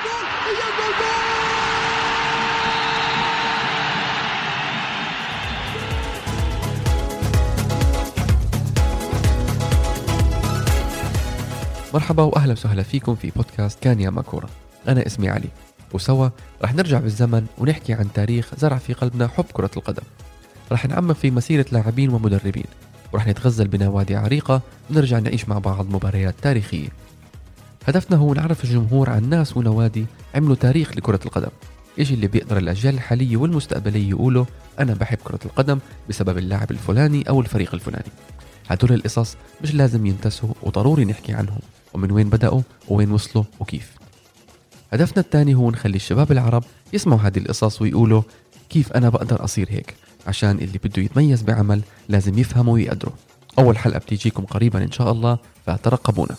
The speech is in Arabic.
الجول جول مرحبا وأهلا وسهلا فيكم في بودكاست كان يا ماكورة. أنا اسمي علي. وسوا رح نرجع بالزمن ونحكي عن تاريخ زرع في قلبنا حب كرة القدم. رح نعمق في مسيرة لاعبين ومدربين ورح نتغزل بنوادي عريقة ونرجع نعيش مع بعض مباريات تاريخية. هدفنا هو نعرف الجمهور عن ناس ونوادي عملوا تاريخ لكرة القدم. إيش اللي بيقدر الأجيال الحالية والمستقبلية يقولوا أنا بحب كرة القدم بسبب اللاعب الفلاني أو الفريق الفلاني؟ هدول القصص مش لازم ينتسوا وضروري نحكي عنهم. ومن وين بدأوا؟ ووين وصلوا؟ وكيف؟ هدفنا الثاني هو نخلي الشباب العرب يسمعوا هذه القصص ويقولوا كيف أنا بقدر أصير هيك؟ عشان اللي بده يتميز بعمل لازم يفهموا ويقدروا. أول حلقة بتيجيكم قريبا إن شاء الله فترقبونا